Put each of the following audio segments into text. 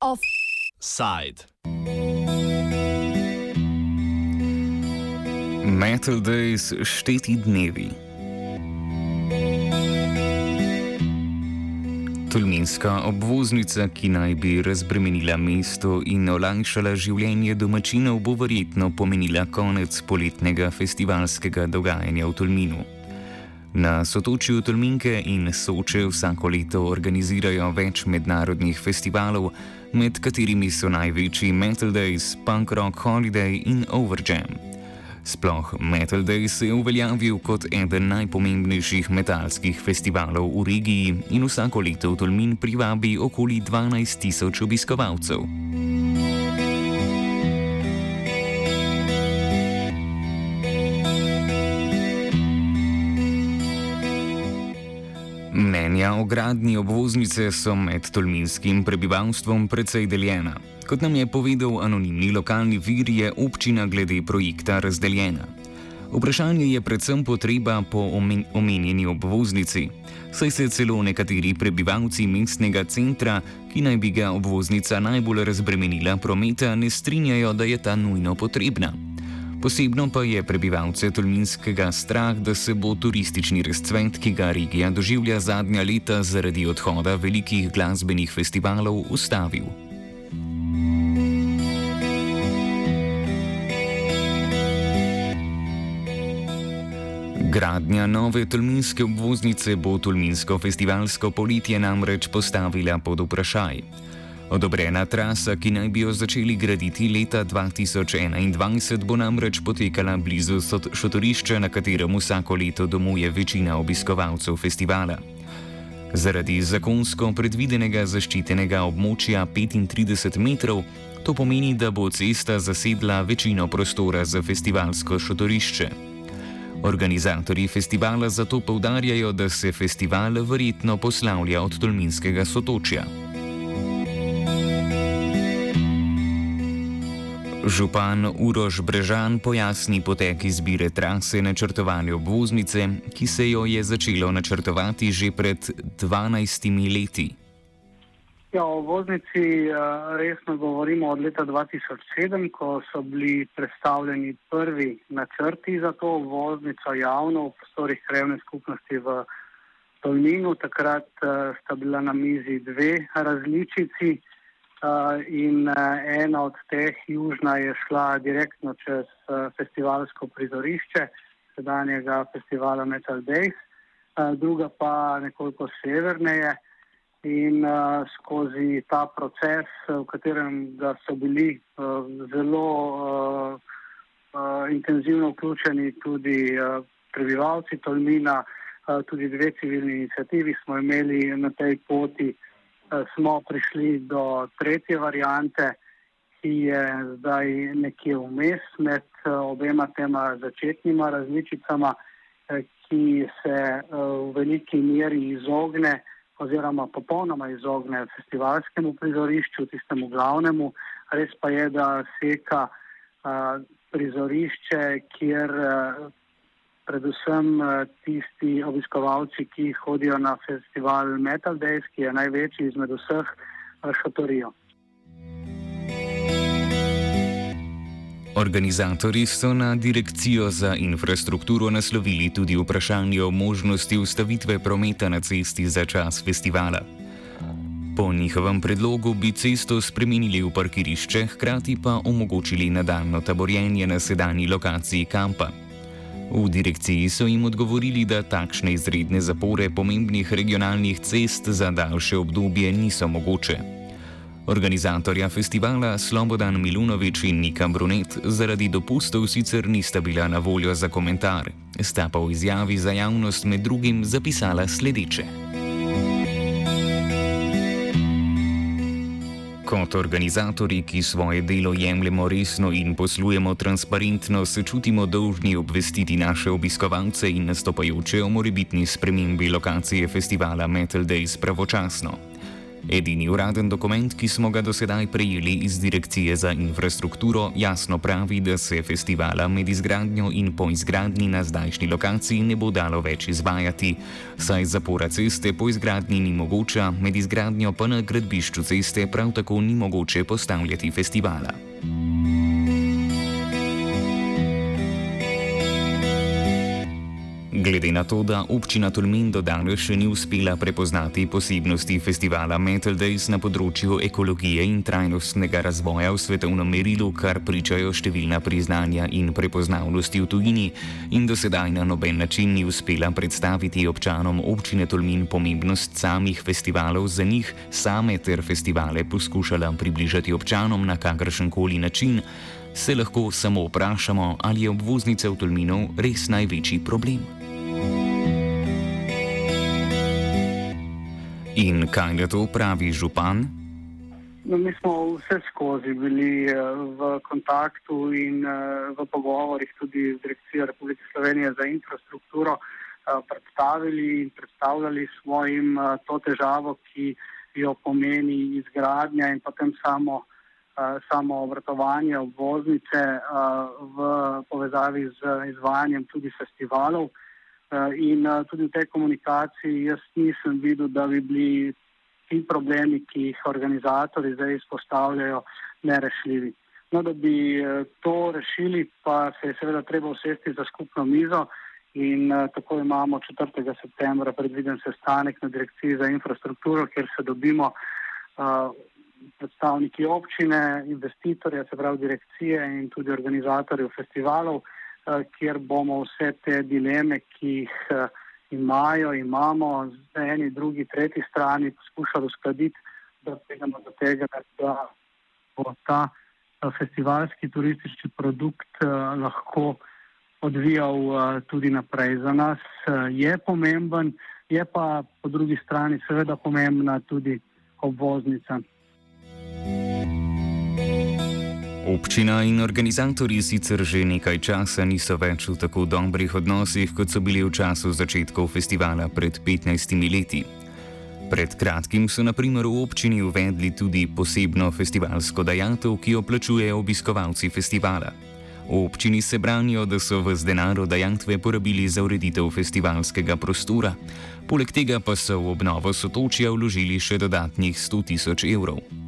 Offside. Metal Days šteti dnevi. Tolminska obvoznica, ki naj bi razbremenila mesto in olajšala življenje domačinov, bo verjetno pomenila konec poletnega festivalskega dogajanja v Tolminu. Na sotočju Tolminke in Soče vsako leto organizirajo več mednarodnih festivalov, med katerimi so največji Metal Days, Punk Rock Holiday in Overjam. Sploh Metal Day se je uveljavil kot eden najpomembnejših metalskih festivalov v regiji in vsako leto v Tolmin privabi okoli 12 tisoč obiskovalcev. Mnenja o gradnji obvoznice so med tolminskim prebivalstvom precej deljena. Kot nam je povedal anonimni lokalni vir, je občina glede projekta razdeljena. Vprašanje je predvsem potreba po omen omenjeni obvoznici, saj se celo nekateri prebivalci mestnega centra, ki naj bi ga obvoznica najbolj razbremenila prometa, ne strinjajo, da je ta nujno potrebna. Posebno pa je prebivalce Tolminskega strah, da se bo turistični razcvet, ki ga regija doživlja zadnja leta zaradi odhoda velikih glasbenih festivalov, ustavil. Gradnja nove tolminske obvoznice bo tolminsko festivalsko poletje namreč postavila pod vprašaj. Odobrena trasa, ki naj bi jo začeli graditi leta 2021, bo namreč potekala blizu šotorišča, na katerem vsako leto domuje večina obiskovalcev festivala. Zaradi zakonsko predvidenega zaščitenega območja 35 metrov, to pomeni, da bo cesta zasedla večino prostora za festivalsko šotorišče. Organizatorji festivala zato povdarjajo, da se festival verjetno poslavlja od Tolminskega sotočja. Župan Urož Brežan pojasni potek izbire trase načrtovane obvoznice, ki se jo je začelo načrtovati že pred 12 leti. Ja, o obvoznici resno govorimo od leta 2007, ko so bili predstavljeni prvi načrti za to obvoznico javno v prostorih krevne skupnosti v Tolminu. Takrat sta bila na mizi dve različici. In ena od teh, južna, je šla direktno čez festivalsko prizorišče sedanjega festivala Metal Days, druga pa nekoliko severneje. In uh, skozi ta proces, v katerem so bili uh, zelo uh, uh, intenzivno vključeni tudi uh, prebivalci Tolmina, uh, tudi dve civilni inicijativi, smo imeli na tej poti uh, smo prišli do tretje variante, ki je zdaj nekje vmes med eh, obema tema začetnima različicama, eh, ki se v veliki meri izogne oziroma popolnoma izogne festivalskemu prizorišču, tistemu glavnemu. Res pa je, da seka prizorišče, kjer predvsem eh, tisti obiskovalci, ki hodijo na festival Metal Days, ki je največji izmed vseh, eh, šotorijo. Organizatori so na Direkcijo za infrastrukturo naslovili tudi vprašanje o možnosti ustavitve prometa na cesti za čas festivala. Po njihovem predlogu bi cesto spremenili v parkirišče, hkrati pa omogočili nadaljno taborjenje na sedanji lokaciji kampa. V direkciji so jim odgovorili, da takšne izredne zapore pomembnih regionalnih cest za daljše obdobje niso mogoče. Organizatorja festivala Slobodan Milunovič in Nika Brunet zaradi dopustov sicer nista bila na voljo za komentar, sta pa v izjavi za javnost med drugim zapisala sledeče. Kot organizatori, ki svoje delo jemljemo resno in poslujemo transparentno, se čutimo dolžni obvestiti naše obiskovalce in nastopajoče o morebitni spremembi lokacije festivala Metal Days pravočasno. Edini uraden dokument, ki smo ga do sedaj prejeli iz Direkcije za infrastrukturo, jasno pravi, da se festivala med izgradnjo in po izgradnji na zdajšnji lokaciji ne bo dalo več izvajati, saj zapora ceste po izgradnji ni mogoča, med izgradnjo pa na gradbišču ceste prav tako ni mogoče postavljati festivala. Glede na to, da občina Tolmin do danes še ni uspela prepoznati posebnosti festivala Metal Days na področju ekologije in trajnostnega razvoja v svetovnem merilu, kar pričajo številna priznanja in prepoznavnosti v tujini, in do sedaj na noben način ni uspela predstaviti občanom občine Tolmin pomembnost samih festivalov za njih same ter festivale poskušala približati občanom na kakršen koli način, se lahko samo vprašamo, ali je obvoznica v Tolminu res največji problem. In kaj na to pravi župan? No, mi smo vse skozi bili eh, v kontaktu in eh, v pogovorih tudi z Direkcijo Republike Slovenije za infrastrukturo, eh, predstavili in predstavljali smo jim to težavo, ki jo pomeni izgradnja in potem samo, samo obratovanje obvoznice v povezavi z izvajanjem tudi festivalov. Eh, in eh, tudi v tej komunikaciji jaz nisem videl, da bi bili ti problemi, ki jih organizatori zdaj izpostavljajo, nerešljivi. No, da bi eh, to rešili, pa se je seveda treba usesti za skupno mizo in tako imamo 4. septembra predviden sestanek na direkciji za infrastrukturo, kjer se dobimo predstavniki občine, investitorja, se pravi direkcije in tudi organizatorjev festivalov. Eh, kjer bomo vse te dileme, ki jih eh, imajo, imamo z eni, drugi, tretji strani, poskušali uskladiti, da pridemo do tega, da bo ta eh, festivalski turistični produkt lahko odvijal tudi naprej. Za nas je pomemben, je pa po drugi strani seveda pomembna tudi obvoznica. Občina in organizatorji sicer že nekaj časa niso več v tako dobrih odnosih, kot so bili v času začetkov festivala pred 15 leti. Pred kratkim so na primer v občini uvedli tudi posebno festivalsko dajatev, ki jo plačujejo obiskovalci festivala. V občini se branijo, da so v zdenaro dajatve porabili za ureditev festivalskega prostora, poleg tega pa so v obnovo sotočja vložili še dodatnih 100 tisoč evrov.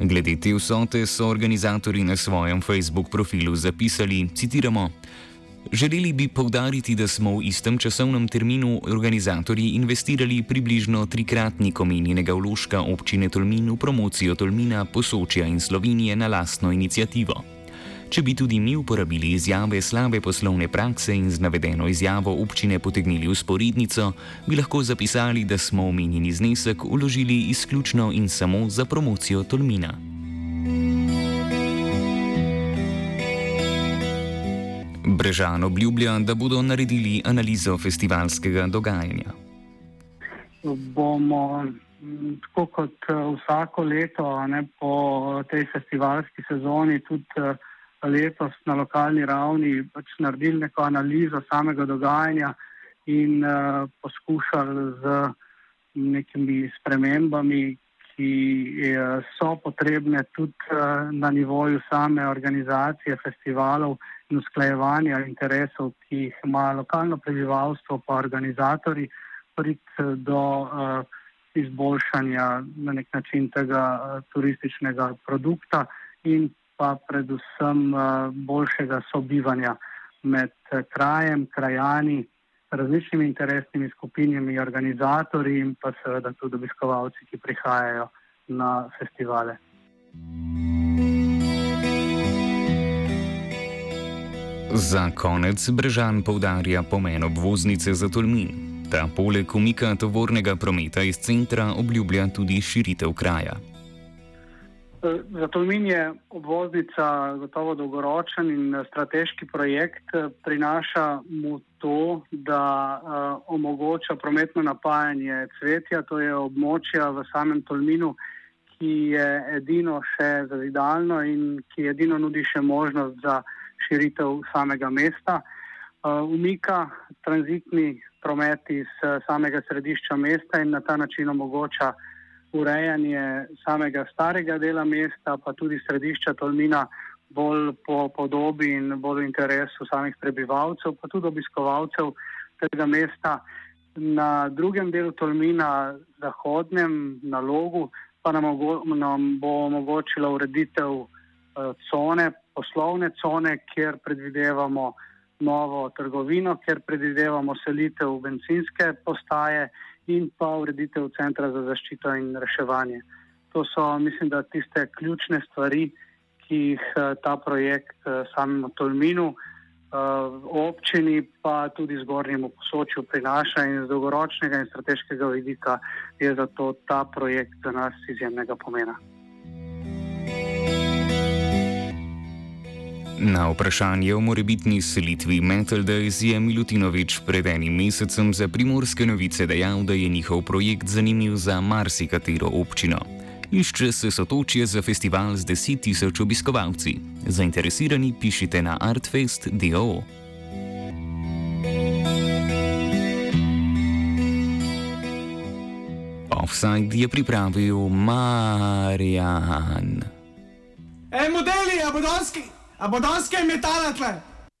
Glede te vsote so organizatori na svojem Facebook profilu zapisali: citiramo, Želeli bi povdariti, da smo v istem časovnem terminu organizatorji investirali približno trikratnik omenjenega vložka občine Tolmin v promocijo Tolmina, Posočja in Slovenije na lastno inicijativo. Če bi tudi mi uporabili izjave slabe poslovne prakse in z navedeno izjavo občine potegnili usporednico, bi lahko zapisali, da smo omenjeni znesek uložili izključno in samo za promocijo Tolmina. Brežan obljublja, da bodo naredili analizo festivalskega dogajanja. Bomo tako kot eh, vsako leto ne, po tej festivalski sezoni tudi uh, letos na lokalni ravni pač naredili neko analizo samega dogajanja in uh, poskušali z nekimi spremembami, ki uh, so potrebne tudi uh, na nivoju same organizacije festivalov in usklajevanja interesov, ki jih ima lokalno prebivalstvo pa organizatori, priti do uh, izboljšanja na nek način tega uh, turističnega produkta in pa predvsem eh, boljšega sobivanja med eh, krajem, krajani, različnimi interesnimi skupinami, organizatorji in pa seveda tudi obiskovalci, ki prihajajo na festivale. Za konec Brežan poudarja pomen obvoznice za Tolmin. Ta poleg umika tovornega prometa iz centra obljublja tudi širitev kraja. Za Tolmin je obvoznica gotovo dolgoročen in strateški projekt. Prinaša mu to, da uh, omogoča prometno napajanje cvetja, to je območja v samem Tolminu, ki je edino še zazidalno in ki edino nudi še možnost za širitev samega mesta. Uh, umika tranzitni promet iz uh, samega središča mesta in na ta način omogoča urejanje samega starega dela mesta, pa tudi središča Tolmina bolj po podobi in bolj v interesu samih prebivalcev, pa tudi obiskovalcev tega mesta. Na drugem delu Tolmina, zahodnem, na logu, pa nam, nam bo omogočila ureditev uh, cone, poslovne cone, kjer predvidevamo novo trgovino, kjer predvidevamo selitev benzinske postaje in pa ureditev centra za zaščito in reševanje. To so, mislim, da tiste ključne stvari, ki jih uh, ta projekt uh, samemu Tolminu. Občini pa tudi zgornjemu posočju prinaša in z dolgoročnega in strateškega vidika je zato ta projekt za nas izjemnega pomena. Na vprašanje o morebitni selitvi Metal Days je Milutinovič pred enim mesecem za primorske novice dejal, da je njihov projekt zanimiv za marsikatero občino. Išče se sotočje za festival z 10 tisoč obiskovalci. Zainteresirani pišite na artfest.do. Offside je pripravil Marjan. Ej, modeli, abodonski! A bo danske metale tle?